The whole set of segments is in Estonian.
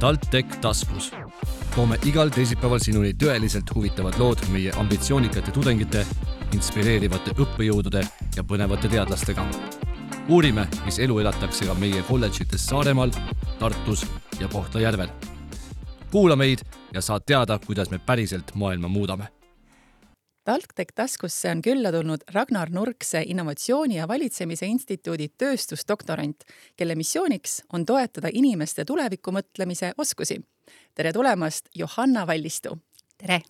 TalTech taskus. toome igal teisipäeval sinuni tõeliselt huvitavad lood meie ambitsioonikate tudengite, inspireerivate õppejõudude ja põnevate teadlastega. uurime, mis elu elatakse ka meie kolledžites Saaremaal, Tartus ja Kohtla-Järvel. kuula meid ja saad teada, kuidas me päriselt maailma muudame TalTech taskusse on külla tulnud Ragnar Nurkse Innovatsiooni ja Valitsemise Instituudi tööstusdoktorant, kelle missiooniks on toetada inimeste tulevikumõtlemise oskusi. tere tulemast, Johanna Vallistu! tere!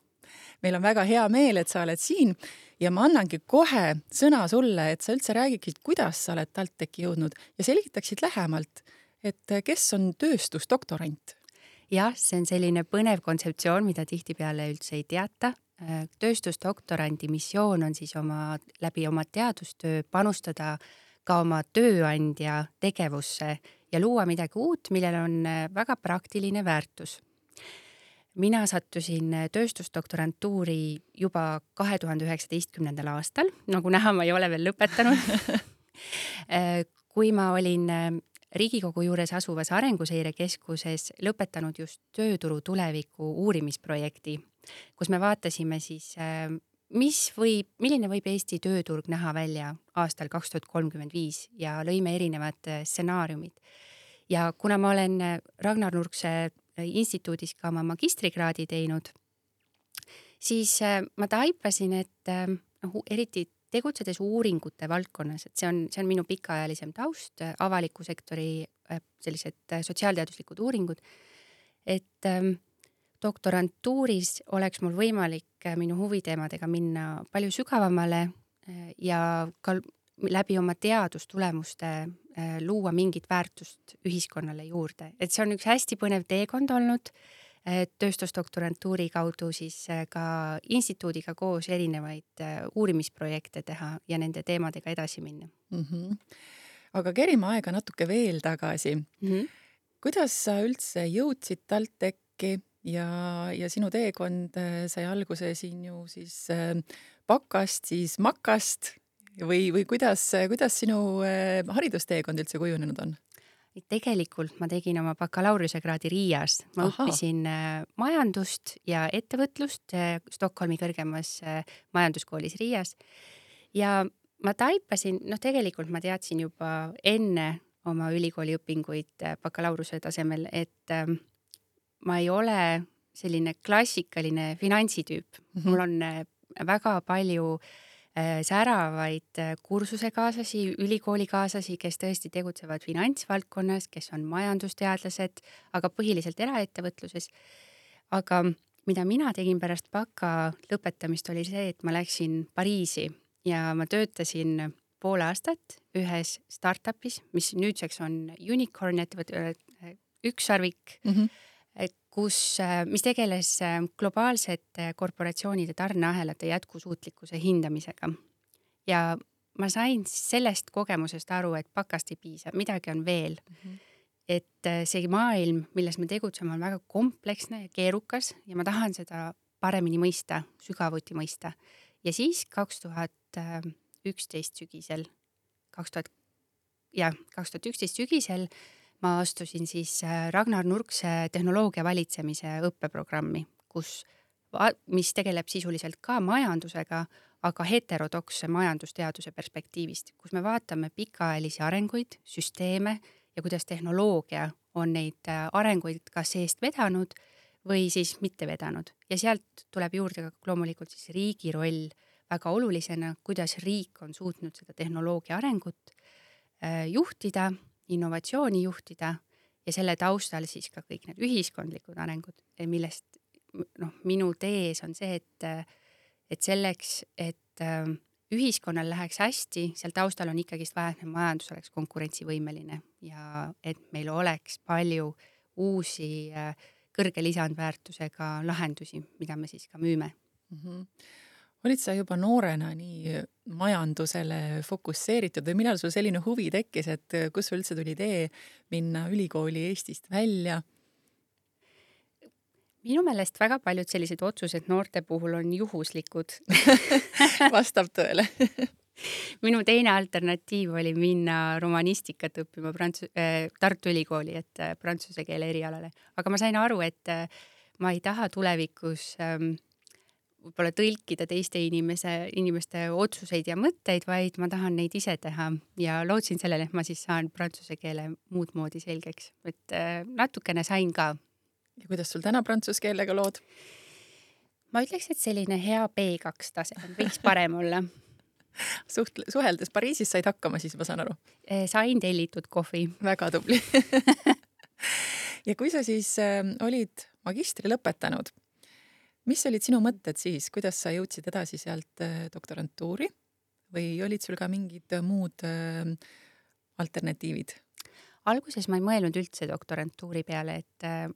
meil on väga hea meel, et sa oled siin ja ma annangi kohe sõna sulle, et sa üldse räägiksid, kuidas sa oled TalTechi jõudnud ja selgitaksid lähemalt, et kes on tööstusdoktorant? jah, see on selline põnev kontseptsioon, mida tihtipeale üldse ei teata tööstusdoktorandi missioon on siis oma, läbi oma teadustöö panustada ka oma tööandja tegevusse ja luua midagi uut, millel on äh, väga praktiline väärtus. mina sattusin äh, tööstusdoktorantuuri juba kahe tuhande üheksateistkümnendal aastal, nagu näha, ma ei ole veel lõpetanud kui ma olin Riigikogu juures asuvas Arenguseire Keskuses lõpetanud just tööturu tuleviku uurimisprojekti kus me vaatasime siis, äh, mis võib, milline võib Eesti tööturg näha välja aastal kaks tuhat kolmkümmend viis ja lõime erinevad äh, stsenaariumid. ja kuna ma olen äh, Ragnar Nurkse instituudis ka oma magistrikraadi teinud, siis ma taipasin, et noh, eriti tegutsedes uuringute valdkonnas, et see on, see on minu pikaajalisem taust, avaliku sektori sellised sotsiaalteaduslikud uuringud, et ähm, doktorantuuris oleks mul võimalik äh, minu huviteemadega minna palju sügavamale äh, ja ka läbi oma teadustulemuste äh, luua mingit väärtust ühiskonnale juurde, et see on üks hästi põnev teekond olnud tööstusdoktorantuuri kaudu siis ka instituudiga koos erinevaid uurimisprojekte teha ja nende teemadega edasi minna mm. -hmm. aga kerime aega natuke veel tagasi mm. -hmm. kuidas sa üldse jõudsid TalTechi ja, ja sinu teekond äh, sai alguse siin ju siis äh, bakast, siis makast või, või kuidas, kuidas sinu äh, haridusteekond üldse kujunenud on? Tegelikult ma tegin oma bakalaureusekraadi Riias, ma Aha. õppisin majandust ja ettevõtlust Stockholmi kõrgemas majanduskoolis Riias ja ma taipasin, noh, tegelikult ma teadsin juba enne oma ülikooliõpinguid bakalaureuse tasemel, et ähm, ma ei ole selline klassikaline finantsitüüp mm, -hmm. mul on äh, väga palju äh, säravaid äh, kursusekaaslasi, ülikoolikaaslasi, kes tõesti tegutsevad finantsvaldkonnas, kes on majandusteadlased, aga põhiliselt eraettevõtluses. aga mida mina tegin pärast baka lõpetamist, oli see, et ma läksin Pariisi ja ma töötasin pool aastat ühes startup'is, mis nüüdseks on unicorn ettevõte, ükssarvik mm. -hmm kus, äh, mis tegeles äh, globaalsete korporatsioonide tarneahelate jätkusuutlikkuse hindamisega. ja ma sain sellest kogemusest aru, et pakast ei piisa, midagi on veel mm. -hmm. et äh, see maailm, milles me tegutseme, on väga kompleksne ja keerukas ja ma tahan seda paremini mõista, sügavuti mõista. ja siis kaks tuhat üksteist sügisel, kaks tuhat, jah, kaks tuhat üksteist sügisel ma astusin siis äh, Ragnar Nurkse tehnoloogia valitsemise õppeprogrammi, kus, mis tegeleb sisuliselt ka majandusega, aga heterodoksse majandusteaduse perspektiivist, kus me vaatame pikaajalisi arenguid, süsteeme ja kuidas tehnoloogia on neid äh, arenguid kas eest vedanud või siis mitte vedanud. Ja sealt tuleb juurde ka loomulikult siis riigi roll väga olulisena, kuidas riik on suutnud seda tehnoloogia arengut äh, juhtida innovatsiooni juhtida ja selle taustal siis ka kõik need ühiskondlikud arengud, millest noh, minu tees on see, et, et selleks, et äh, ühiskonnal läheks hästi, seal taustal on ikkagist vaja, et meie majandus oleks konkurentsivõimeline ja et meil oleks palju uusi kõrge lisandväärtusega lahendusi, mida me siis ka müüme mm. -hmm olid sa juba noorena nii majandusele fokusseeritud või millal sul selline huvi tekkis, et kus sul üldse tuli idee minna ülikooli Eestist välja? minu meelest väga paljud sellised otsused noorte puhul on juhuslikud. Vastab tõele. Minu teine alternatiiv oli minna romanistikat õppima Prantsu- äh,, Tartu Ülikooli, et äh, prantsuse keele erialale, aga ma sain aru, et äh, ma ei taha tulevikus ähm, võib-olla tõlkida teiste inimese, inimeste otsuseid ja mõtteid, vaid ma tahan neid ise teha ja lootsin sellele, et ma siis saan prantsuse keele muud moodi selgeks, et äh, natukene sain ka. ja kuidas sul täna prantsuse keelega lood? ma ütleks, et selline hea B2 tase võiks parem olla suht-, suheldes Pariisis said hakkama siis, ma saan aru? Äh, sain tellitud kohvi. väga tubli ja kui sa siis äh, olid magistri lõpetanud mis olid sinu mõtted siis, kuidas sa jõudsid edasi sealt äh, doktorantuuri? Või olid sul ka mingid muud äh, alternatiivid? alguses ma ei mõelnud üldse doktorantuuri peale, et äh,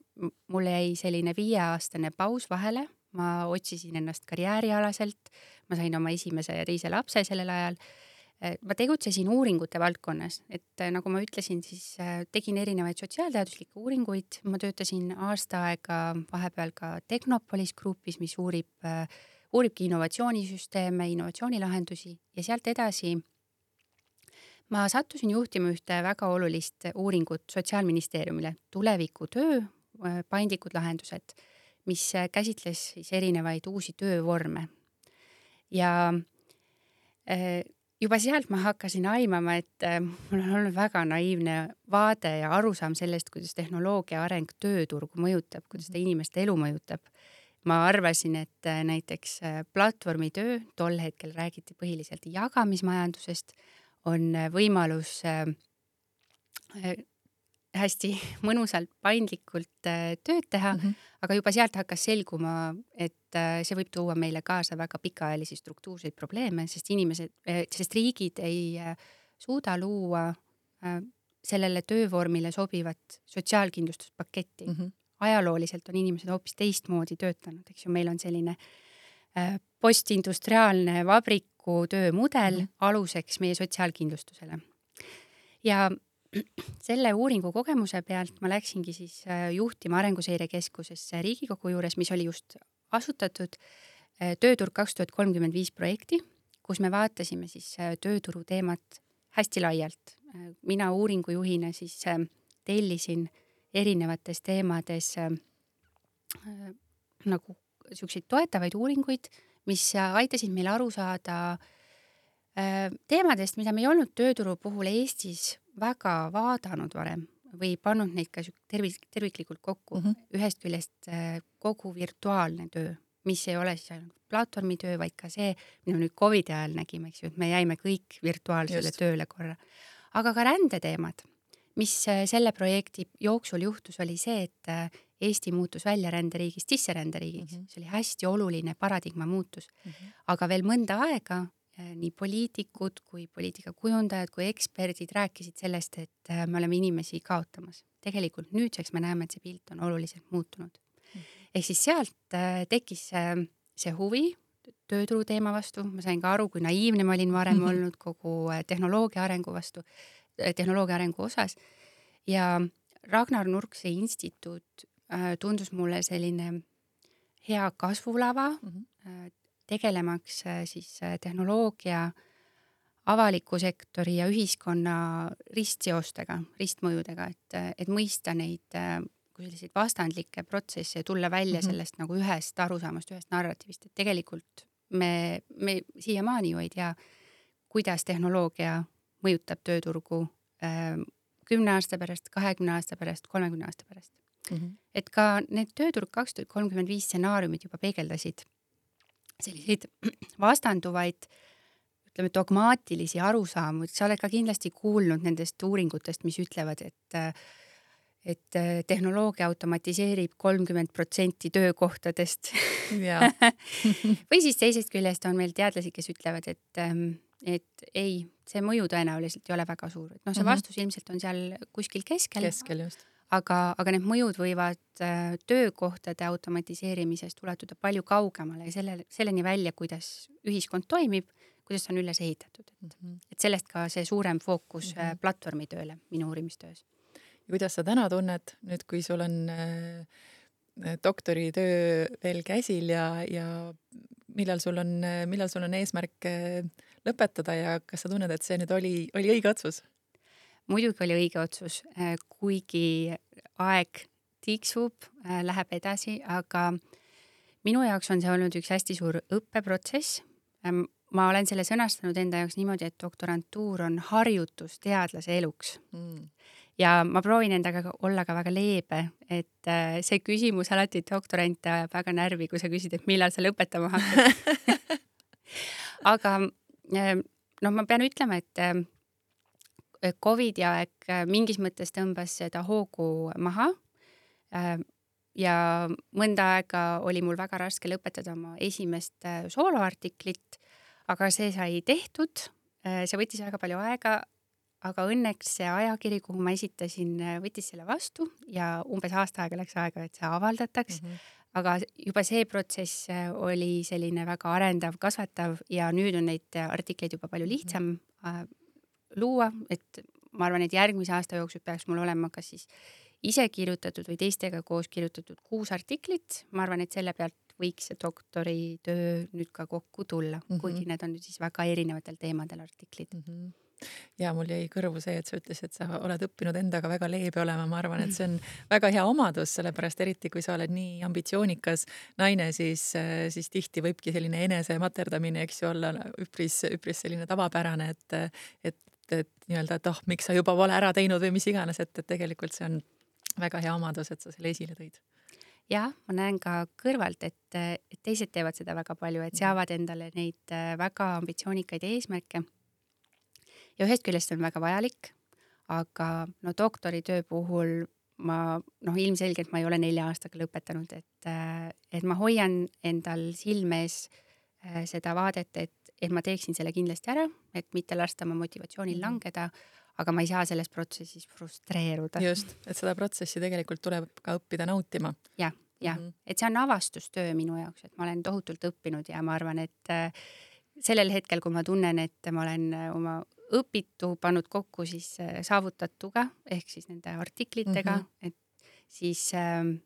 mul jäi selline viieaastane paus vahele, ma otsisin ennast karjäärialaselt, ma sain oma esimese ja teise lapse sellel ajal. Äh, ma tegutsesin uuringute valdkonnas, et äh, nagu ma ütlesin, siis äh, tegin erinevaid sotsiaalteaduslikke uuringuid, ma töötasin aasta aega vahepeal ka Tehnopolis grupis, mis uurib, uuribki innovatsioonisüsteeme, innovatsioonilahendusi. Ja sealt edasi ma sattusin juhtima ühte väga olulist uuringut Sotsiaalministeeriumile, tulevikutöö, paindlikud lahendused, mis käsitles siis erinevaid uusi töövorme. ja juba sealt ma hakkasin aimama, et äh, mul on olnud väga naiivne vaade ja arusaam sellest, kuidas tehnoloogia areng tööturgu mõjutab, kuidas ta inimeste elu mõjutab. ma arvasin, et äh, näiteks äh, platvormitöö, tol hetkel räägiti põhiliselt jagamismajandusest, on võimalus hästi mõnusalt, paindlikult tööd teha mm, -hmm. aga juba sealt hakkas selguma, et see võib tuua meile kaasa väga pikaajalisi struktuurseid probleeme, sest inimesed, sest riigid ei suuda luua sellele töövormile sobivat sotsiaalkindlustuspaketti mm. -hmm. ajalooliselt on inimesed hoopis teistmoodi töötanud, eks ju, meil on selline postindustriaalne vabriku töömudel mm -hmm. aluseks meie sotsiaalkindlustusele. ja selle uuringu kogemuse pealt ma läksingi siis äh, juhtima Arenguseire Keskusesse Riigikogu juures, mis oli just asutatud äh, Tööturg kaks tuhat kolmkümmend viis projekti, kus me vaatasime siis äh, tööturu teemat hästi laialt. mina uuringujuhina siis tellisin erinevates teemades nagu siukseid toetavaid uuringuid, mis aitasid meil aru saada teemadest, mida me ei olnud tööturu puhul Eestis väga vaadanud varem või pannud neid ka tervis, terviklikult kokku mm. -hmm. ühest küljest äh, kogu virtuaalne töö, mis ei ole siis ainult platvormitöö, vaid ka see, mida me nüüd Covidi ajal nägime, eks ju, et me jäime kõik virtuaalsele Just. tööle korra. aga ka rändeteemad, mis äh, selle projekti jooksul juhtus, oli see, et äh, Eesti muutus väljaränderiigist sisseränderiigiks mm, -hmm. see oli hästi oluline paradigma muutus mm. -hmm. aga veel mõnda aega nii poliitikud kui poliitikakujundajad kui eksperdid rääkisid sellest, et äh, me oleme inimesi kaotamas. tegelikult nüüdseks me näeme, et see pilt on oluliselt muutunud mm. ehk siis sealt äh, tekkis see, see huvi tööturu teema vastu, ma sain ka aru, kui naiivne ma olin varem mm -hmm. olnud kogu tehnoloogia arengu vastu, tehnoloogia arengu osas. ja Ragnar Nurkse instituut tundus mulle selline hea kasvulava mm, -hmm tegelemaks äh, siis äh, tehnoloogia, avaliku sektori ja ühiskonna ristseostega, ristmõjudega, et, et mõista neid äh, kui selliseid vastandlikke protsesse ja tulla välja mm -hmm. sellest nagu ühest arusaamast, ühest narratiivist, et tegelikult me, me siiamaani ju ei tea, kuidas tehnoloogia mõjutab tööturgu kümne aasta pärast, kahekümne aasta pärast, kolmekümne aasta pärast mm. -hmm. et ka need tööturg kaks tuhat kolmkümmend viis stsenaariumid juba peegeldasid selliseid vastanduvaid ütleme, dogmaatilisi arusaamu, et sa oled ka kindlasti kuulnud nendest uuringutest, mis ütlevad, et et tehnoloogia automatiseerib kolmkümmend protsenti töökohtadest või siis teisest küljest on meil teadlasi, kes ütlevad, et, et ei, see mõju tõenäoliselt ei ole väga suur, et noh, see mhm. vastus mm -hmm. ilmselt on seal kuskil keskel. keskel just aga, aga need mõjud võivad äh, töökohtade automatiseerimisest ulatuda palju kaugemale ja selle, selleni välja, kuidas ühiskond toimib, kuidas ta on üles ehitatud, et mm, -hmm. et sellest ka see suurem fookus mm -hmm. platvormitööle minu uurimistöös. ja kuidas sa täna tunned nüüd, kui sul on äh, doktoritöö veel käsil ja, ja millal sul on, millal sul on eesmärk lõpetada ja kas sa tunned, et see nüüd oli, oli õige otsus? Muidugi oli õige otsus, äh, kuigi aeg tiksub, äh, läheb edasi, aga minu jaoks on see olnud üks hästi suur õppeprotsess. Ähm, ma olen selle sõnastanud enda jaoks niimoodi, et doktorantuur on harjutus teadlase eluks. Mm. Ja ma proovin endaga olla ka väga leebe, et äh, see küsimus alati doktorante ajab väga närvi, kui sa küsid, et millal sa lõpetama hakkad. Aga äh, noh, ma pean ütlema, et äh, Covidi aeg mingis mõttes tõmbas seda hoogu maha. ja mõnda aega oli mul väga raske lõpetada oma esimest sooloartiklit, aga see sai tehtud. see võttis väga palju aega, aga õnneks see ajakiri, kuhu ma esitasin, võttis selle vastu ja umbes aasta aega läks aega, et see avaldataks mm. -hmm. aga juba see protsess oli selline väga arendav, kasvatav ja nüüd on neid artikleid juba palju lihtsam mm -hmm. Luua, et ma arvan, et järgmise aasta jooksul peaks mul olema kas siis ise kirjutatud või teistega koos kirjutatud kuus artiklit, ma arvan, et selle pealt võiks see doktoritöö nüüd ka kokku tulla mm, -hmm. kuigi need on nüüd siis väga erinevatel teemadel artiklid mm. -hmm ja mul jäi kõrvu see, et sa ütlesid, et sa oled õppinud endaga väga leebe olema, ma arvan, et see on väga hea omadus, sellepärast eriti kui sa oled nii ambitsioonikas naine, siis, siis tihti võibki selline enese materdamine, eks ju, olla üpris, üpris selline tavapärane, et, et, et nii-öelda, et oh, miks sa juba pole ära teinud või mis iganes, et, et tegelikult see on väga hea omadus, et sa selle esile tõid. Jah, ma näen ka kõrvalt, et, et teised teevad seda väga palju, et seavad endale neid väga ambitsioonikaid eesmärke. Ja ühest küljest on väga vajalik, aga no doktoritöö puhul ma noh, ilmselgelt ma ei ole nelja aastaga lõpetanud, et, et ma hoian endal silme ees äh, seda vaadet, et, et ma teeksin selle kindlasti ära, et mitte lasta oma motivatsioonil mhm. langeda, aga ma ei saa selles protsessis frustreeruda. just, et seda protsessi tegelikult tuleb ka õppida nautima ja,. jah, jah mm -hmm., et see on avastustöö minu jaoks, et ma olen tohutult õppinud ja ma arvan, et äh, sellel hetkel, kui ma tunnen, et ma olen äh, oma õpitu pannud kokku siis äh, saavutatuga ehk siis nende artiklitega mm, -hmm. et siis, ähm,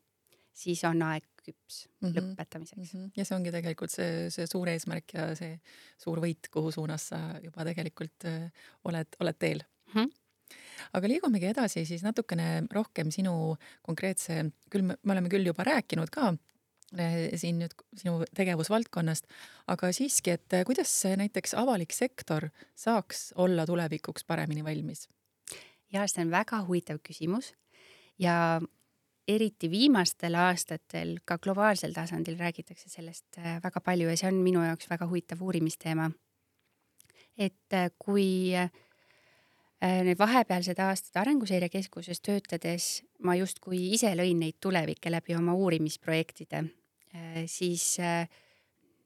siis on aeg küps mm -hmm. lõpetamiseks mm. -hmm. ja see ongi tegelikult see, see suur eesmärk ja see suur võit, kuhu suunas sa juba tegelikult äh, oled, oled teel mm. -hmm aga liigumegi edasi siis natukene rohkem sinu konkreetse, küll me, me oleme küll juba rääkinud ka Eh, siin nüüd sinu tegevusvaldkonnast, aga siiski, et eh, kuidas näiteks avalik sektor saaks olla tulevikuks paremini valmis? ja see on väga huvitav küsimus ja eriti viimastel aastatel ka globaalsel tasandil räägitakse sellest eh, väga palju ja see on minu jaoks väga huvitav uurimisteema. et kui need vahepealsed aastad Arenguseire Keskuses töötades ma justkui ise lõin neid tulevikke läbi oma uurimisprojektide, äh, siis äh,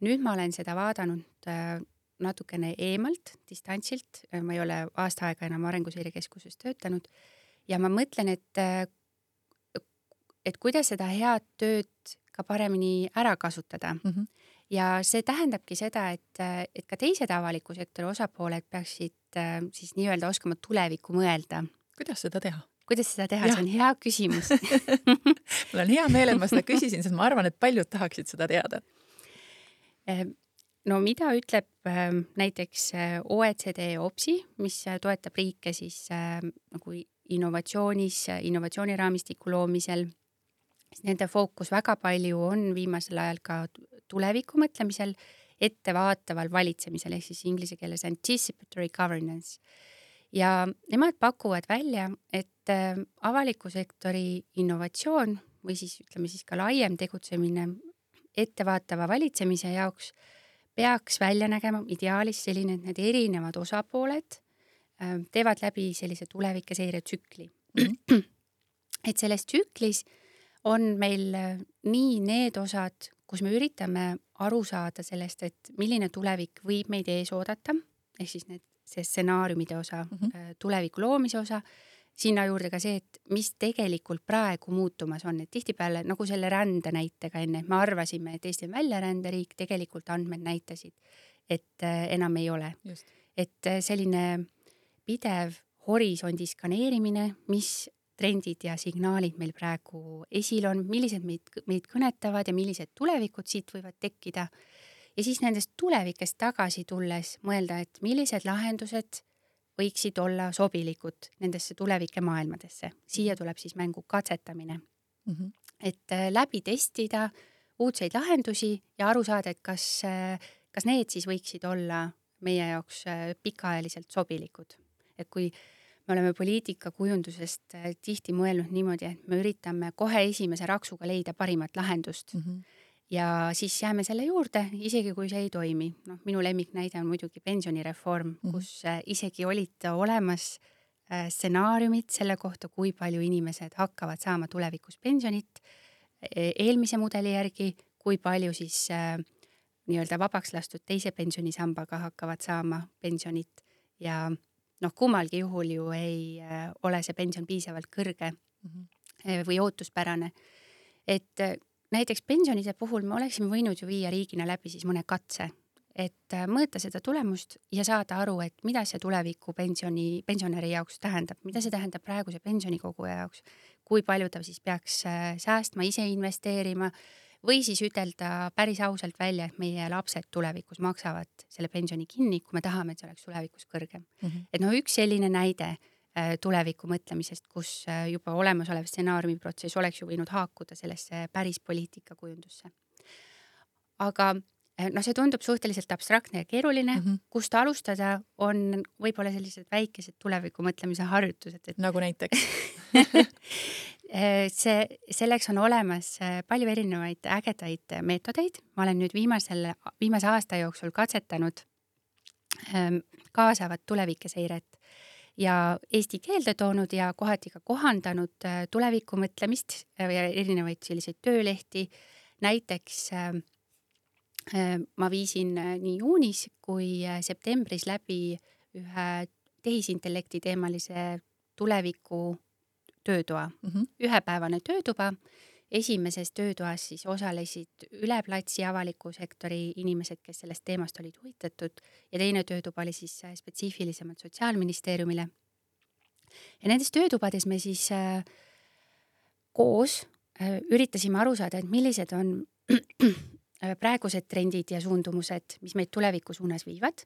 nüüd ma olen seda vaadanud äh, natukene eemalt, distantsilt, ma ei ole aasta aega enam Arenguseire Keskuses töötanud ja ma mõtlen, et, et kuidas seda head tööd ka paremini ära kasutada mm. -hmm. ja see tähendabki seda, et, et ka teised avaliku sektori osapooled peaksid siis nii-öelda oskama tulevikku mõelda. kuidas seda teha? kuidas seda teha, see on hea küsimus mul on hea meel, et ma seda küsisin, sest ma arvan, et paljud tahaksid seda teada. No mida ütleb näiteks eh, OECD OPSI, mis eh, toetab riike siis ehm, nagu innovatsioonis, innovatsiooniraamistiku loomisel. Nende fookus väga palju on viimasel ajal ka tuleviku mõtlemisel, ettevaataval valitsemisel ehk siis inglise keeles anticipatory governance ja nemad pakuvad välja, et äh, avaliku sektori innovatsioon või siis ütleme siis ka laiem tegutsemine ettevaatava valitsemise jaoks peaks välja nägema ideaalis selline, et need erinevad osapooled äh, teevad läbi sellise tulevikeseire tsükli mm. -hmm. et selles tsüklis on meil äh, nii need osad, kus me üritame aru saada sellest, et milline tulevik võib meid ees oodata, ehk siis need see stsenaariumide osa mm, -hmm. tuleviku loomise osa, sinna juurde ka see, et mis tegelikult praegu muutumas on, et tihtipeale nagu selle rände näitega enne, et me arvasime, et Eesti on väljaränderiik, tegelikult andmed näitasid, et äh, enam ei ole. et selline pidev horisondi skaneerimine, mis trendid ja signaalid meil praegu esil on, millised meid, meid kõnetavad ja millised tulevikud siit võivad tekkida ja siis nendest tulevikest tagasi tulles mõelda, et millised lahendused võiksid olla sobilikud nendesse tulevike maailmadesse. siia tuleb siis mängu katsetamine mm. -hmm. et äh, läbi testida uudseid lahendusi ja aru saada, et kas, äh, kas need siis võiksid olla meie jaoks äh, pikaajaliselt sobilikud. et kui me oleme poliitikakujundusest tihti mõelnud niimoodi, et me üritame kohe esimese raksuga leida parimat lahendust mm. -hmm ja siis jääme selle juurde, isegi kui see ei toimi. noh, minu lemmiknäide on muidugi pensionireform mm, -hmm. kus äh, isegi olid olemas äh, stsenaariumid selle kohta, kui palju inimesed hakkavad saama tulevikus pensionit e, eelmise mudeli järgi, kui palju siis äh, nii-öelda vabaks lastud teise pensionisambaga hakkavad saama pensionit ja noh, kummalgi juhul ju ei äh, ole see pension piisavalt kõrge mm -hmm. või ootuspärane. et näiteks pensionide puhul me oleksime võinud ju viia riigina läbi siis mõne katse, et äh, mõõta seda tulemust ja saada aru, et mida see tuleviku pensioni, pensionäri jaoks tähendab, mida see tähendab praeguse pensionikoguja jaoks, kui palju ta siis peaks äh, säästma, ise investeerima või siis ütelda päris ausalt välja, et meie lapsed tulevikus maksavad selle pensioni kinni, kui me tahame, et see oleks tulevikus kõrgem mm. -hmm. et noh, üks selline näide Äh, tuleviku mõtlemisest, kus äh, juba olemasolev stsenaariumi protsess oleks ju võinud haakuda sellesse päris poliitikakujundusse. aga äh, noh, see tundub suhteliselt abstraktne ja keeruline mm, -hmm. kust alustada, on võib-olla sellised väikesed tuleviku mõtlemise harjutused, et nagu näiteks see, selleks on olemas palju erinevaid ägedaid meetodeid, ma olen nüüd viimasel, viimase aasta jooksul katsetanud ähm, kaasavat tulevikeseiret ja eesti keelde toonud ja kohati ka kohandanud äh, tuleviku mõtlemist äh, ja erinevaid selliseid töölehti. näiteks äh, ma viisin nii juunis kui septembris läbi ühe tehisintellekti teemalise tuleviku töötoa mm, -hmm. ühepäevane töötuba. esimeses töötoas siis osalesid üle platsi avaliku sektori inimesed, kes sellest teemast olid huvitatud ja teine töötuba oli siis spetsiifilisemalt Sotsiaalministeeriumile ja nendes töötubades me siis äh, koos äh, üritasime aru saada, et millised on äh, praegused trendid ja suundumused, mis meid tuleviku suunas viivad,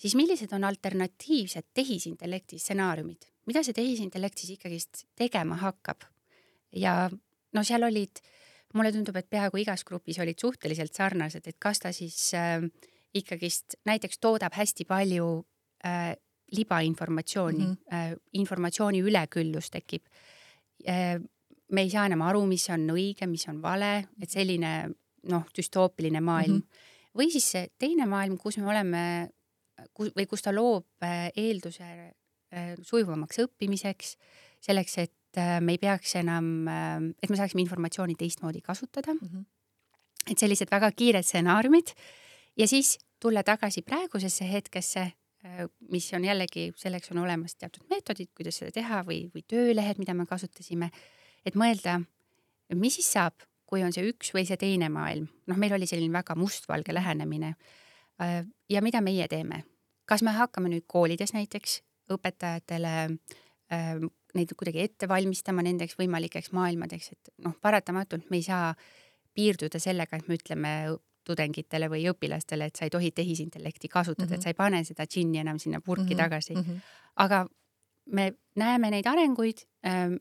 siis millised on alternatiivsed tehisintellekti stsenaariumid, mida see tehisintellekt siis ikkagist tegema hakkab. ja no seal olid, mulle tundub, et peaaegu igas grupis olid suhteliselt sarnased, et kas ta siis äh, ikkagist näiteks toodab hästi palju äh, libainformatsiooni mm, -hmm. informatsiooni üleküllus tekib. Äh, me ei saa enam aru, mis on õige, mis on vale, et selline noh, düstoopiline maailm mm. -hmm. või siis see teine maailm, kus me oleme, või kus ta loob äh, eelduse sujuvamaks õppimiseks, selleks, et me ei peaks enam, et me saaksime informatsiooni teistmoodi kasutada mm. -hmm. et sellised väga kiired stsenaariumid ja siis tulla tagasi praegusesse hetkesse Äh, mis on jällegi, selleks on olemas teatud meetodid, kuidas seda teha või, või töölehed, mida me kasutasime, et mõelda, mis siis saab, kui on see üks või see teine maailm. noh, meil oli selline väga mustvalge lähenemine. Äh, ja mida meie teeme? Kas me hakkame nüüd koolides näiteks õpetajatele äh, neid kuidagi ette valmistama nendeks võimalikeks maailmadeks, et noh, paratamatult me ei saa piirduda sellega, et me ütleme tudengitele või õpilastele, et sa ei tohi tehisintellekti kasutada mm, -hmm. et sa ei pane seda džinni enam sinna purki mm -hmm. tagasi mm. -hmm. aga me näeme neid arenguid, ähm,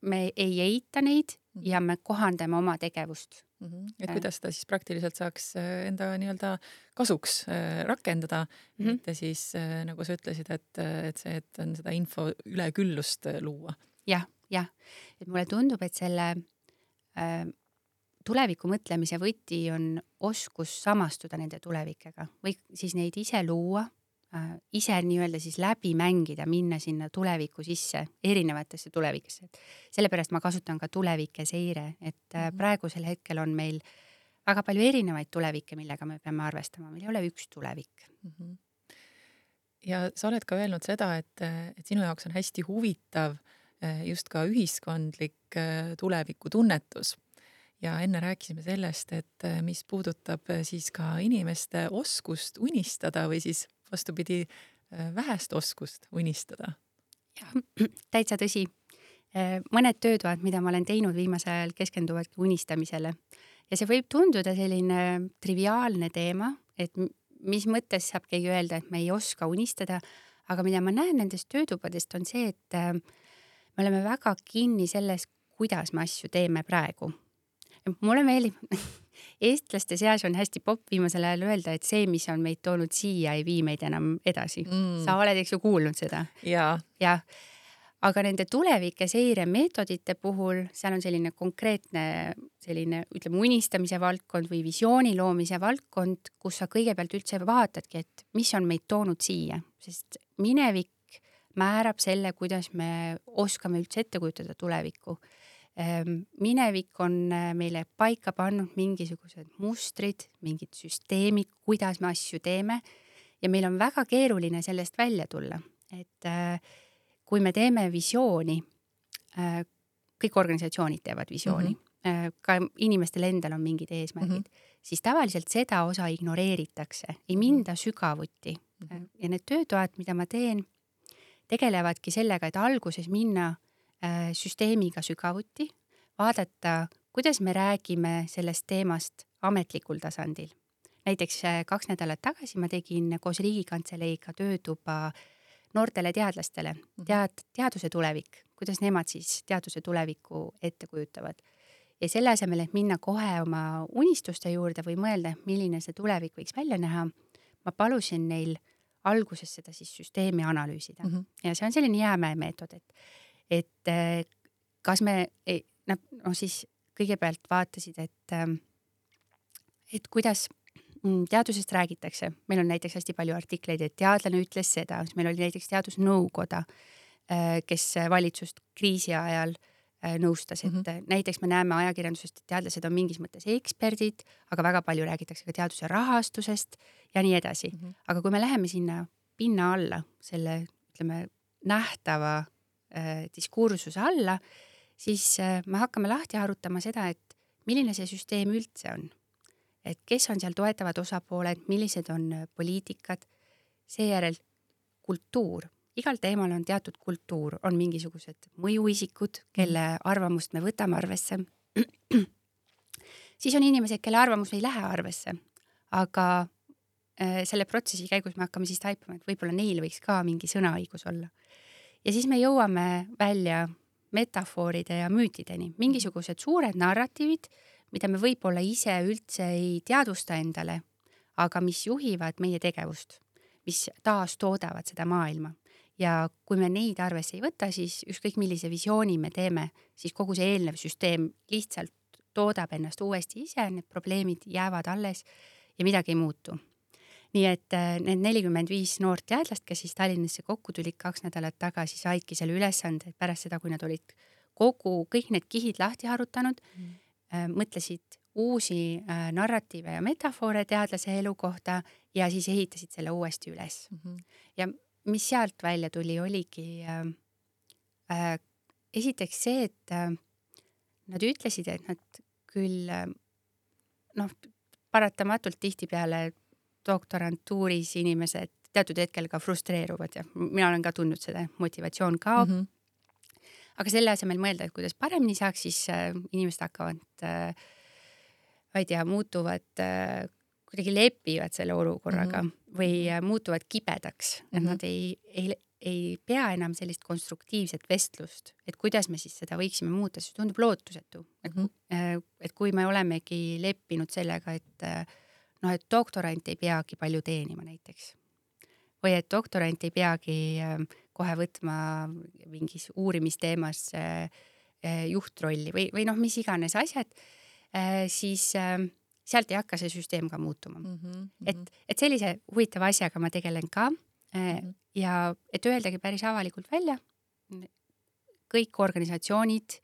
me ei eita neid mhm. ja me kohandame oma tegevust mm. -hmm. et kuidas seda siis praktiliselt saaks äh, enda nii-öelda kasuks äh, rakendada mm, -hmm. mitte siis äh, nagu sa ütlesid, et, et see, et on seda info üleküllust luua ja,. jah, jah, et mulle tundub, et selle äh, tuleviku mõtlemise võti on oskus samastuda nende tulevikega või siis neid ise luua äh,, ise nii-öelda siis läbi mängida, minna sinna tuleviku sisse, erinevatesse tulevikesse. sellepärast ma kasutan ka tulevike seire, et äh, mhm. praegusel hetkel on meil väga palju erinevaid tulevikke, millega me peame arvestama, meil ei ole üks tulevik mm. -hmm. ja sa oled ka öelnud seda, et, et sinu jaoks on hästi huvitav äh, just ka ühiskondlik äh, tulevikutunnetus ja enne rääkisime sellest, et äh, mis puudutab äh, siis ka inimeste oskust unistada või siis vastupidi, äh, vähest oskust unistada. jah, täitsa tõsi. mõned töötoad, mida ma olen teinud viimasel ajal, keskenduvadki unistamisele ja see võib tunduda selline triviaalne teema, et mis mõttes saab keegi öelda, et me ei oska unistada, aga mida ma näen nendest töötubadest, on see, et äh, me oleme väga kinni selles, kuidas me asju teeme praegu. mulle meeldib eestlaste seas on hästi popp viimasel ajal öelda, et see, mis on meid toonud siia, ei vii meid enam edasi. Mm.. sa oled, eks ju, kuulnud seda? jah, aga nende tulevike seiremeetodite puhul, seal on selline konkreetne selline, ütleme, unistamise valdkond või visiooni loomise valdkond, kus sa kõigepealt üldse vaatadki, et mis on meid toonud siia, sest minevik määrab selle, kuidas me oskame üldse ette kujutada tulevikku minevik on äh, meile paika pannud mingisugused mustrid, mingid süsteemid, kuidas me asju teeme ja meil on väga keeruline sellest välja tulla, et äh, kui me teeme visiooni, äh, kõik organisatsioonid teevad visiooni mm, -hmm. ka inimestel endal on mingid eesmärgid mm, -hmm. siis tavaliselt seda osa ignoreeritakse, ei minda sügavuti mm. -hmm. ja need töötoad, mida ma teen, tegelevadki sellega, et alguses minna süsteemiga sügavuti, vaadata, kuidas me räägime sellest teemast ametlikul tasandil. näiteks äh, kaks nädalat tagasi ma tegin koos Riigikantseleiga töötuba noortele teadlastele, mhm. tead, teaduse tulevik, kuidas nemad siis teaduse tulevikku ette kujutavad. ja selle asemel, et minna kohe oma unistuste juurde või mõelda, milline see tulevik võiks välja näha, ma palusin neil alguses seda siis süsteemi analüüsida mm. -hmm. ja see on selline jäämäe meetod, et et äh, kas me, nad noh, siis kõigepealt vaatasid, et, ähm, et kuidas mm, teadusest räägitakse, meil on näiteks hästi palju artikleid, et teadlane ütles seda, meil oli näiteks teadusnõukoda, äh, kes valitsust kriisi ajal äh, nõustas, et mm -hmm. näiteks me näeme ajakirjandusest, et teadlased on mingis mõttes eksperdid, aga väga palju räägitakse ka teaduse rahastusest ja nii edasi mm. -hmm. aga kui me läheme sinna pinna alla, selle ütleme nähtava Äh, diskursuse alla, siis äh, me hakkame lahti arutama seda, et milline see süsteem üldse on. et kes on seal toetavad osapooled, millised on äh, poliitikad, seejärel kultuur, igal teemal on teatud kultuur, on mingisugused mõjuisikud, kelle arvamust me võtame arvesse. siis on inimesed, kelle arvamus ei lähe arvesse, aga selle protsessi käigus me hakkame siis taipama, et võib-olla neil võiks ka mingi sõnaõigus olla ja siis me jõuame välja metafooride ja müütideni, mingisugused suured narratiivid, mida me võib-olla ise üldse ei teadvusta endale, aga mis juhivad meie tegevust, mis taastoodavad seda maailma. ja kui me neid arvesse ei võta, siis ükskõik millise visiooni me teeme, siis kogu see eelnev süsteem lihtsalt toodab ennast uuesti ise, need probleemid jäävad alles ja midagi ei muutu nii et äh, need nelikümmend viis noort teadlast, kes siis Tallinnasse kokku tulid kaks nädalat tagasi, saidki selle ülesande, et pärast seda, kui nad olid kogu, kõik need kihid lahti harutanud mm., mõtlesid uusi äh, narratiive ja metafoore teadlase elu kohta ja siis ehitasid selle uuesti üles mm. -hmm. ja mis sealt välja tuli, oligi äh, äh, esiteks see, et äh, nad ütlesid, et nad küll äh, noh, paratamatult tihtipeale doktorantuuris inimesed teatud hetkel ka frustreeruvad ja mina olen ka tundnud seda, motivatsioon kaob mm. -hmm. aga selle asemel mõelda, et kuidas paremini saaks, siis äh, inimesed hakkavad äh,, ma ei tea, muutuvad äh, kuidagi lepivad selle olukorraga mm -hmm. või äh, muutuvad kibedaks mm, -hmm. et mhm. nad ei, ei, ei pea enam sellist konstruktiivset vestlust, et kuidas me siis seda võiksime muuta, see tundub lootusetu mm. -hmm. et, et kui me olemegi leppinud sellega, et äh, noh, et doktorant ei peagi palju teenima näiteks või et doktorant ei peagi ähm, kohe võtma mingis uurimisteemas äh, äh, juhtrolli või, või noh, mis iganes asjad, äh, siis ähm, sealt ei hakka see süsteem ka muutuma mm. -hmm. et, et sellise huvitava asjaga ma tegelen ka mm -hmm. ja et öeldagi päris avalikult välja, kõik organisatsioonid,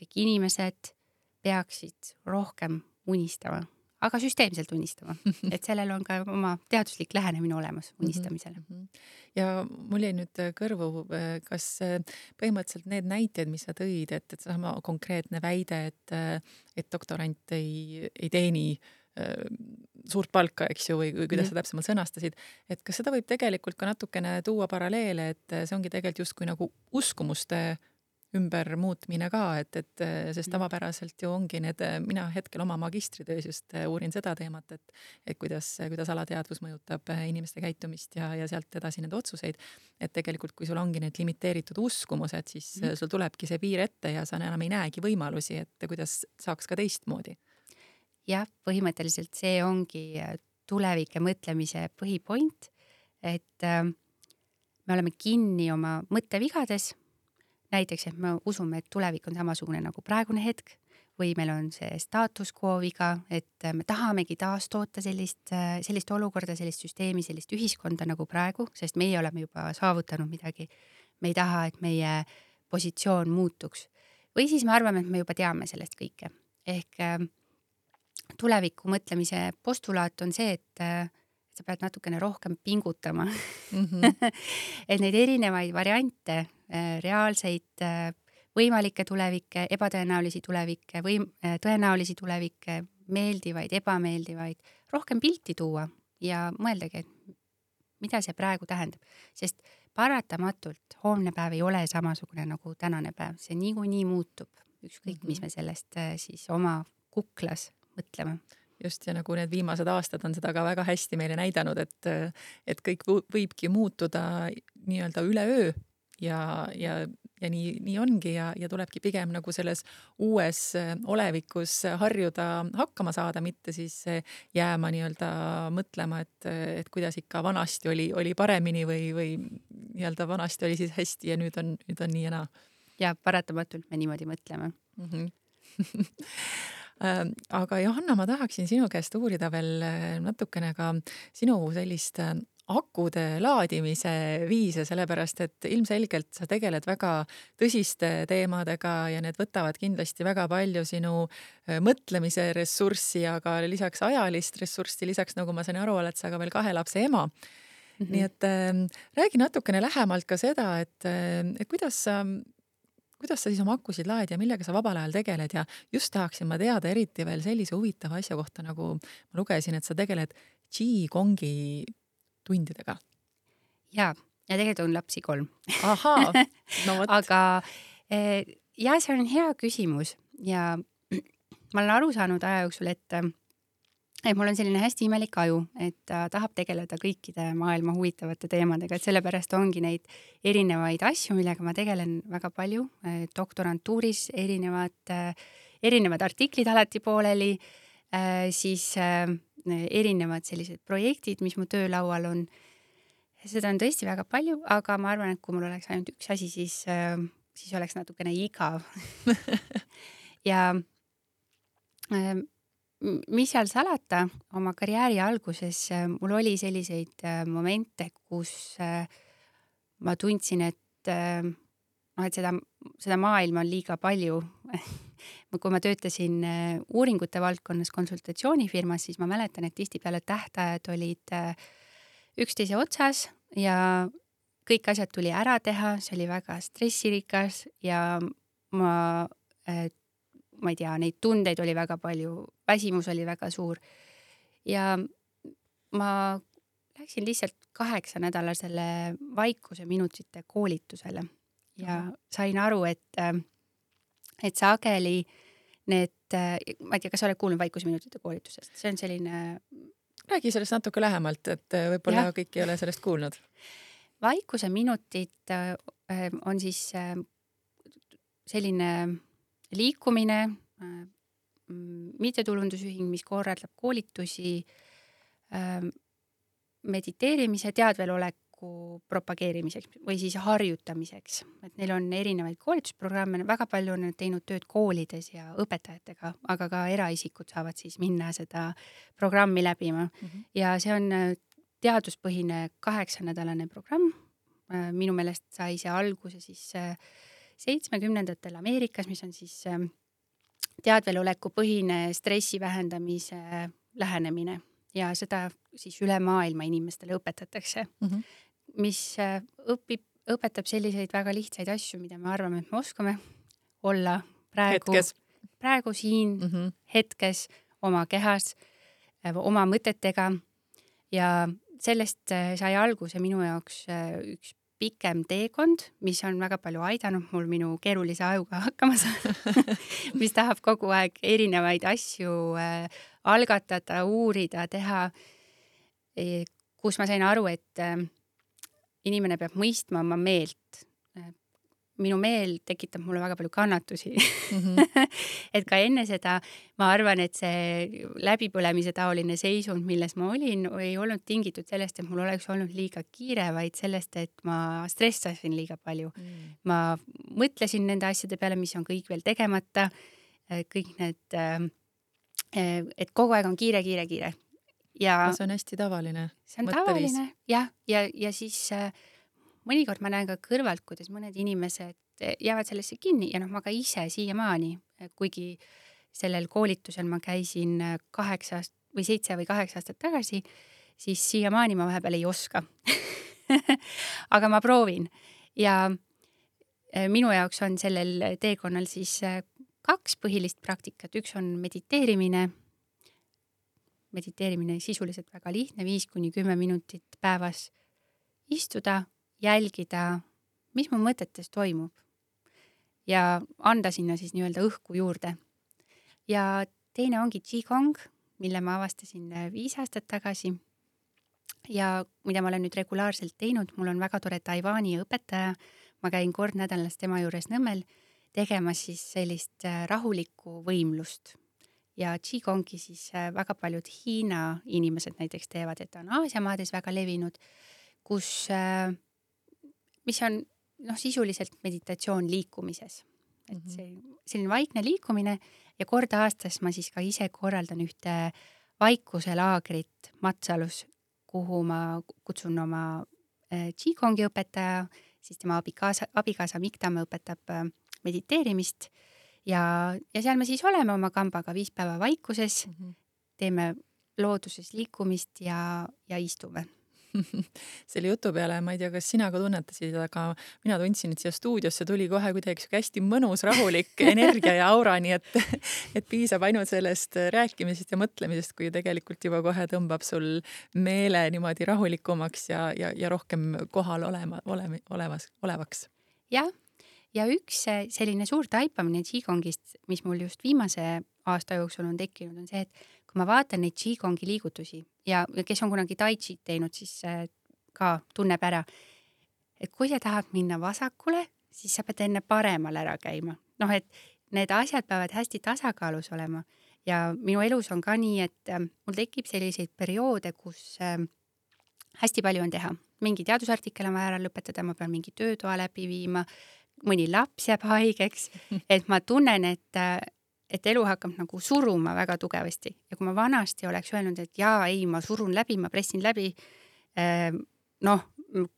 kõik inimesed peaksid rohkem unistama aga süsteemselt unistama, et sellel on ka oma teaduslik lähenemine olemas mhm, unistamisele mm. -hmm. ja mul jäi nüüd kõrvu, kas põhimõtteliselt need näited, mis sa tõid, et, et seesama konkreetne väide, et, et doktorant ei, ei teeni äh, suurt palka, eks ju, või kuidas mm -hmm. sa täpsemalt sõnastasid, et kas seda võib tegelikult ka natukene tuua paralleele, et see ongi tegelikult justkui nagu uskumuste ümbermuutmine ka, et, et sest Mhm. tavapäraselt ju ongi need, mina hetkel oma magistritöös just uurin seda teemat, et et kuidas, kuidas alateadvus mõjutab inimeste käitumist ja, ja sealt edasi nende otsuseid. et tegelikult, kui sul ongi need limiteeritud uskumused, siis Mhm. sul tulebki see piir ette ja sa enam ei näegi võimalusi, et kuidas saaks ka teistmoodi. jah, põhimõtteliselt see ongi tulevike mõtlemise põhipoint, et äh, me oleme kinni oma mõttevigades. Näiteks, et me usume, et tulevik on samasugune nagu praegune hetk või meil on see staatus quo viga, et äh, me tahamegi taastoota sellist, sellist olukorda, sellist süsteemi, sellist ühiskonda nagu praegu, sest meie oleme juba saavutanud midagi. me ei taha, et meie positsioon muutuks või siis me arvame, et me juba teame sellest kõike ehk äh, tuleviku mõtlemise postulaat on see, et äh, sa pead natukene rohkem pingutama mm. -hmm. et neid erinevaid variante, reaalseid võimalikke tulevikke, ebatõenäolisi tulevikke või tõenäolisi tulevikke, meeldivaid, ebameeldivaid, rohkem pilti tuua ja mõeldagi, et mida see praegu tähendab, sest paratamatult homne päev ei ole samasugune nagu tänane päev, see niikuinii muutub, ükskõik, mis me sellest siis oma kuklas mõtlema just ja nagu need viimased aastad on seda ka väga hästi meile näidanud, et, et kõik võibki muutuda nii-öelda üleöö ja, ja, ja nii, nii ongi ja, ja tulebki pigem nagu selles uues olevikus harjuda hakkama saada, mitte siis jääma nii-öelda mõtlema, et, et kuidas ikka vanasti oli, oli paremini või, või nii-öelda vanasti oli siis hästi ja nüüd on, nüüd on nii ja naa. ja paratamatult me niimoodi mõtleme mm. -hmm. aga Johanna, ma tahaksin sinu käest uurida veel natukene ka sinu sellist akude laadimise viise, sellepärast et ilmselgelt sa tegeled väga tõsiste teemadega ja need võtavad kindlasti väga palju sinu mõtlemise ressurssi, aga lisaks ajalist ressurssi, lisaks nagu ma sain aru, oled sa ka veel kahe lapse ema. Mm -hmm. nii et äh, räägi natukene lähemalt ka seda, et, et kuidas sa kuidas sa siis oma akusid laed ja millega sa vabal ajal tegeled ja just tahaksin ma teada eriti veel sellise huvitava asja kohta, nagu ma lugesin, et sa tegeled Qi-Gongi tundidega. ja, ja tegelikult on lapsi kolm. ahaa, no vot. aga ja see on hea küsimus ja ma olen aru saanud aja jooksul, et et mul on selline hästi imelik aju, et ta tahab tegeleda kõikide maailma huvitavate teemadega, et sellepärast ongi neid erinevaid asju, millega ma tegelen väga palju. doktorantuuris erinevad, erinevad artiklid alati pooleli, siis erinevad sellised projektid, mis mu töölaual on. seda on tõesti väga palju, aga ma arvan, et kui mul oleks ainult üks asi, siis, siis oleks natukene igav ja mis seal salata, oma karjääri alguses mul oli selliseid momente, kus ma tundsin, et noh, et seda, seda maailma on liiga palju kui ma töötasin uuringute valdkonnas konsultatsioonifirmas, siis ma mäletan, et tihtipeale tähtajad olid üksteise otsas ja kõik asjad tuli ära teha, see oli väga stressirikas ja ma ma ei tea, neid tundeid oli väga palju, väsimus oli väga suur. ja ma läksin lihtsalt kaheksanädalasele vaikuseminutite koolitusele ja sain aru, et, et sageli need, ma ei tea, kas sa oled kuulnud vaikuseminutite koolitusest, see on selline. räägi sellest natuke lähemalt, et võib-olla kõik ei ole sellest kuulnud. vaikuseminutid on siis selline liikumine, mittetulundusühing, mis korraldab koolitusi mediteerimise, teadveloleku propageerimiseks või siis harjutamiseks, et neil on erinevaid koolitusprogramme, väga palju on nad teinud tööd koolides ja õpetajatega, aga ka eraisikud saavad siis minna seda programmi läbima mm. -hmm. ja see on teaduspõhine kaheksanädalane programm. minu meelest sai see alguse siis seitsmekümnendatel Ameerikas, mis on siis teadveloleku põhine stressi vähendamise lähenemine ja seda siis üle maailma inimestele õpetatakse mm, -hmm. Mis õpib, õpetab selliseid väga lihtsaid asju, mida me arvame, et me oskame olla praegu, praegu siin mm -hmm. hetkes oma kehas, oma mõtetega ja sellest sai alguse minu jaoks üks pikem teekond, mis on väga palju aidanud mul minu keerulise ajuga hakkama saada mis tahab kogu aeg erinevaid asju äh, algatada, uurida, teha e,. kus ma sain aru, et äh, inimene peab mõistma oma meelt minu meel tekitab mulle väga palju kannatusi mm. -hmm. et ka enne seda ma arvan, et see läbipõlemise taoline seisund, milles ma olin, ei olnud tingitud sellest, et mul oleks olnud liiga kiire, vaid sellest, et ma stressasin liiga palju mm. -hmm. ma mõtlesin nende asjade peale, mis on kõik veel tegemata, kõik need, äh, et kogu aeg on kiire, kiire, kiire. Ja see on hästi tavaline. see on mõtteviis. tavaline jah, ja, ja, ja siis äh, mõnikord ma näen ka kõrvalt, kuidas mõned inimesed jäävad sellesse kinni ja noh, ma ka ise siiamaani, kuigi sellel koolitusel ma käisin kaheksa või seitse või kaheksa aastat tagasi, siis siiamaani ma vahepeal ei oska aga ma proovin ja minu jaoks on sellel teekonnal siis kaks põhilist praktikat, üks on mediteerimine. Mediteerimine sisuliselt väga lihtne, viis kuni kümme minutit päevas istuda jälgida, mis mu mõtetes toimub. Ja anda sinna siis nii-öelda õhku juurde. ja teine ongi Qigong, mille ma avastasin äh, viis aastat tagasi. Ja mida ma olen nüüd regulaarselt teinud, mul on väga tore Taiwan'i õpetaja, ma käin kord nädalas tema juures Nõmmel tegemas siis sellist äh, rahulikku võimlust ja Qigongi siis äh, väga paljud Hiina inimesed näiteks teevad, et ta on Aasia maades väga levinud, kus mis on noh, sisuliselt meditatsioon liikumises. et mhm. see selline vaikne liikumine ja kord aastas ma siis ka ise korraldan ühte vaikuselaagrit Matsalus, kuhu ma kutsun oma äh, Qigongi õpetaja, siis tema abikaasa, abikaasa Miktamäe õpetab äh, mediteerimist ja, ja seal me siis oleme oma kambaga viis päeva vaikuses mm, -hmm. teeme looduses liikumist ja, ja istume selle jutu peale, ma ei tea, kas sina ka tunnetasid, aga mina tundsin, et siia stuudiosse tuli kohe kuidagi sihuke hästi mõnus, rahulik energia ja aura, nii et, et piisab ainult sellest rääkimisest ja mõtlemisest, kui tegelikult juba kohe tõmbab sul meele niimoodi rahulikumaks ja, ja, ja rohkem kohal olema, olema, olevas, olevaks. jah, ja üks selline suur taipamine Qigongist, mis mul just viimase aasta jooksul on tekkinud, on see, et kui ma vaatan neid Qigongi liigutusi ja, kes on kunagi tai chi'd teinud, siis äh, ka tunneb ära, et kui sa tahad minna vasakule, siis sa pead enne paremale ära käima. noh, et need asjad peavad hästi tasakaalus olema. Ja minu elus on ka nii, et äh, mul tekib selliseid perioode, kus äh, hästi palju on teha, mingi teadusartikkel on vaja ära lõpetada, ma pean mingi töötoa läbi viima, mõni laps jääb haigeks, et ma tunnen, et et elu hakkab nagu suruma väga tugevasti ja kui ma vanasti oleks öelnud, et jaa, ei, ma surun läbi, ma pressin läbi, ehm, noh,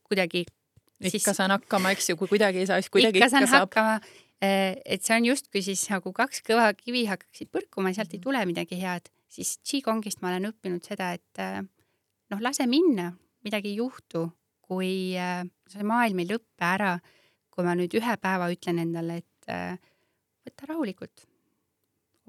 kuidagi. ikka siis, saan hakkama, eks ju, kui kuidagi ei saa, siis kuidagi ikka, ikka saan saab. hakkama. Eh, et see on justkui siis nagu kaks kõva kivi hakkaksid põrkuma, sealt ei mhm. tule midagi head, siis Qigongist ma olen õppinud seda, et eh, noh, lase minna, midagi ei juhtu, kui eh, see maailm ei lõppe ära, kui ma nüüd ühe päeva ütlen endale, et võta rahulikult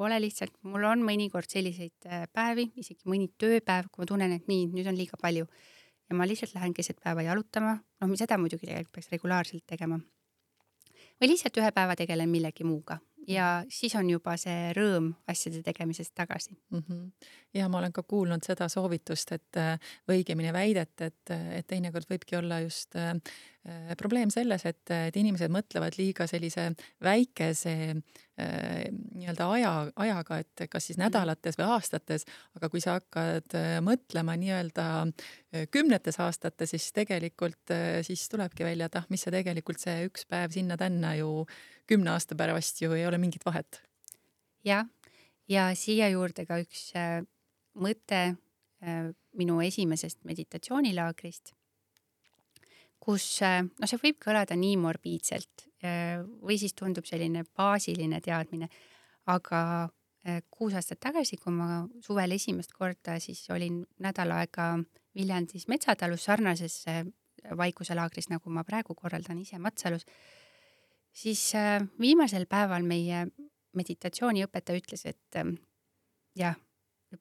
ole lihtsalt, mul on mõnikord selliseid äh, päevi, isegi mõni tööpäev, kui ma tunnen, et nii, nüüd on liiga palju ja ma lihtsalt lähen keset päeva jalutama, noh, seda muidugi tegelikult peaks regulaarselt tegema. või lihtsalt ühe päeva tegelen millegi muuga ja siis on juba see rõõm asjade tegemisest tagasi mm. -hmm. ja ma olen ka kuulnud seda soovitust, et või õigemini väidet, et, et teinekord võibki olla just äh, probleem selles, et, et inimesed mõtlevad liiga sellise väikese äh, nii-öelda aja, ajaga, et kas siis mhm. nädalates või aastates, aga kui sa hakkad äh, mõtlema nii-öelda äh, kümnetes aastates, siis tegelikult äh, siis tulebki välja, et ah, mis see tegelikult see üks päev sinna-tänna ju kümne aasta pärast ju ei ole mingit vahet. jah, ja siia juurde ka üks äh, mõte äh, minu esimesest meditatsioonilaagrist, kus noh, see võib kõlada nii morbiidselt äh, või siis tundub selline baasiline teadmine, aga äh, kuus aastat tagasi, kui ma suvel esimest korda siis olin nädal aega Viljandis metsatalus sarnases vaikuselaagris, nagu ma praegu korraldan ise Matsalus siis viimasel päeval meie meditatsiooniõpetaja ütles, et ähm, jah,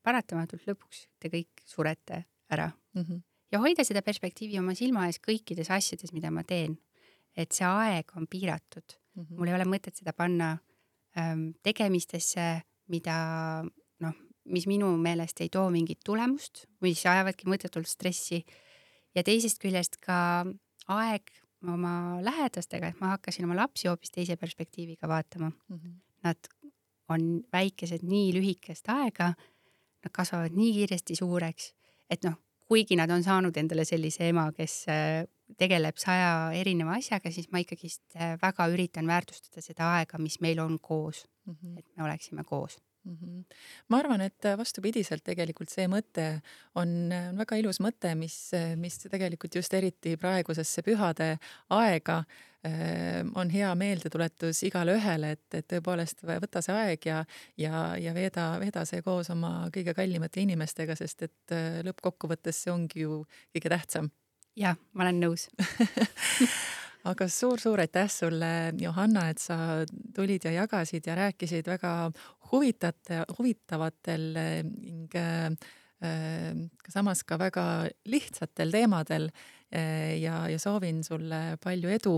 paratamatult lõpuks te kõik surete ära mm. -hmm. Ja hoida seda perspektiivi oma silma ees kõikides asjades, mida ma teen. et see aeg on piiratud mm, -hmm. mul ei ole mõtet seda panna ähm, tegemistesse, mida noh, mis minu meelest ei too mingit tulemust, mis ajavadki mõttetult stressi. ja teisest küljest ka aeg oma lähedastega, et ma hakkasin oma lapsi hoopis teise perspektiiviga vaatama mm. -hmm. Nad on väikesed nii lühikest aega, nad kasvavad nii kiiresti suureks, et noh, kuigi nad on saanud endale sellise ema, kes äh, tegeleb saja erineva asjaga, siis ma ikkagist äh, väga üritan väärtustada seda aega, mis meil on koos mm, -hmm. et me oleksime koos mm. -hmm. ma arvan, et vastupidiselt tegelikult see mõte on, on väga ilus mõte, mis, mis tegelikult just eriti praegusesse pühade aega äh, on hea meeldetuletus igale ühele, et, et tõepoolest võta see aeg ja, ja, ja veeda, veeda see koos oma kõige kallimate inimestega, sest et äh, lõppkokkuvõttes see ongi ju kõige tähtsam. jah, ma olen nõus aga suur-suur aitäh sulle, Johanna, et sa tulid ja jagasid ja rääkisid väga huvitate, huvitavatel ning äh, samas ka väga lihtsatel teemadel äh, ja, ja soovin sulle palju edu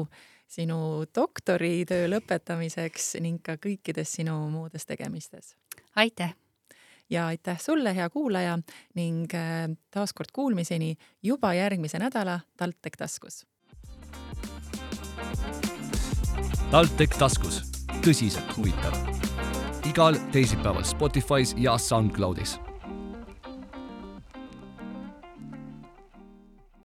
sinu doktoritöö lõpetamiseks ning ka kõikides sinu muudes tegemistes. aitäh! ja aitäh sulle, hea kuulaja ning äh, taaskord kuulmiseni juba järgmise nädala TalTech taskus TalTech taskus, tõsiselt huvitav. igal teisipäeval Spotify's ja SoundCloudis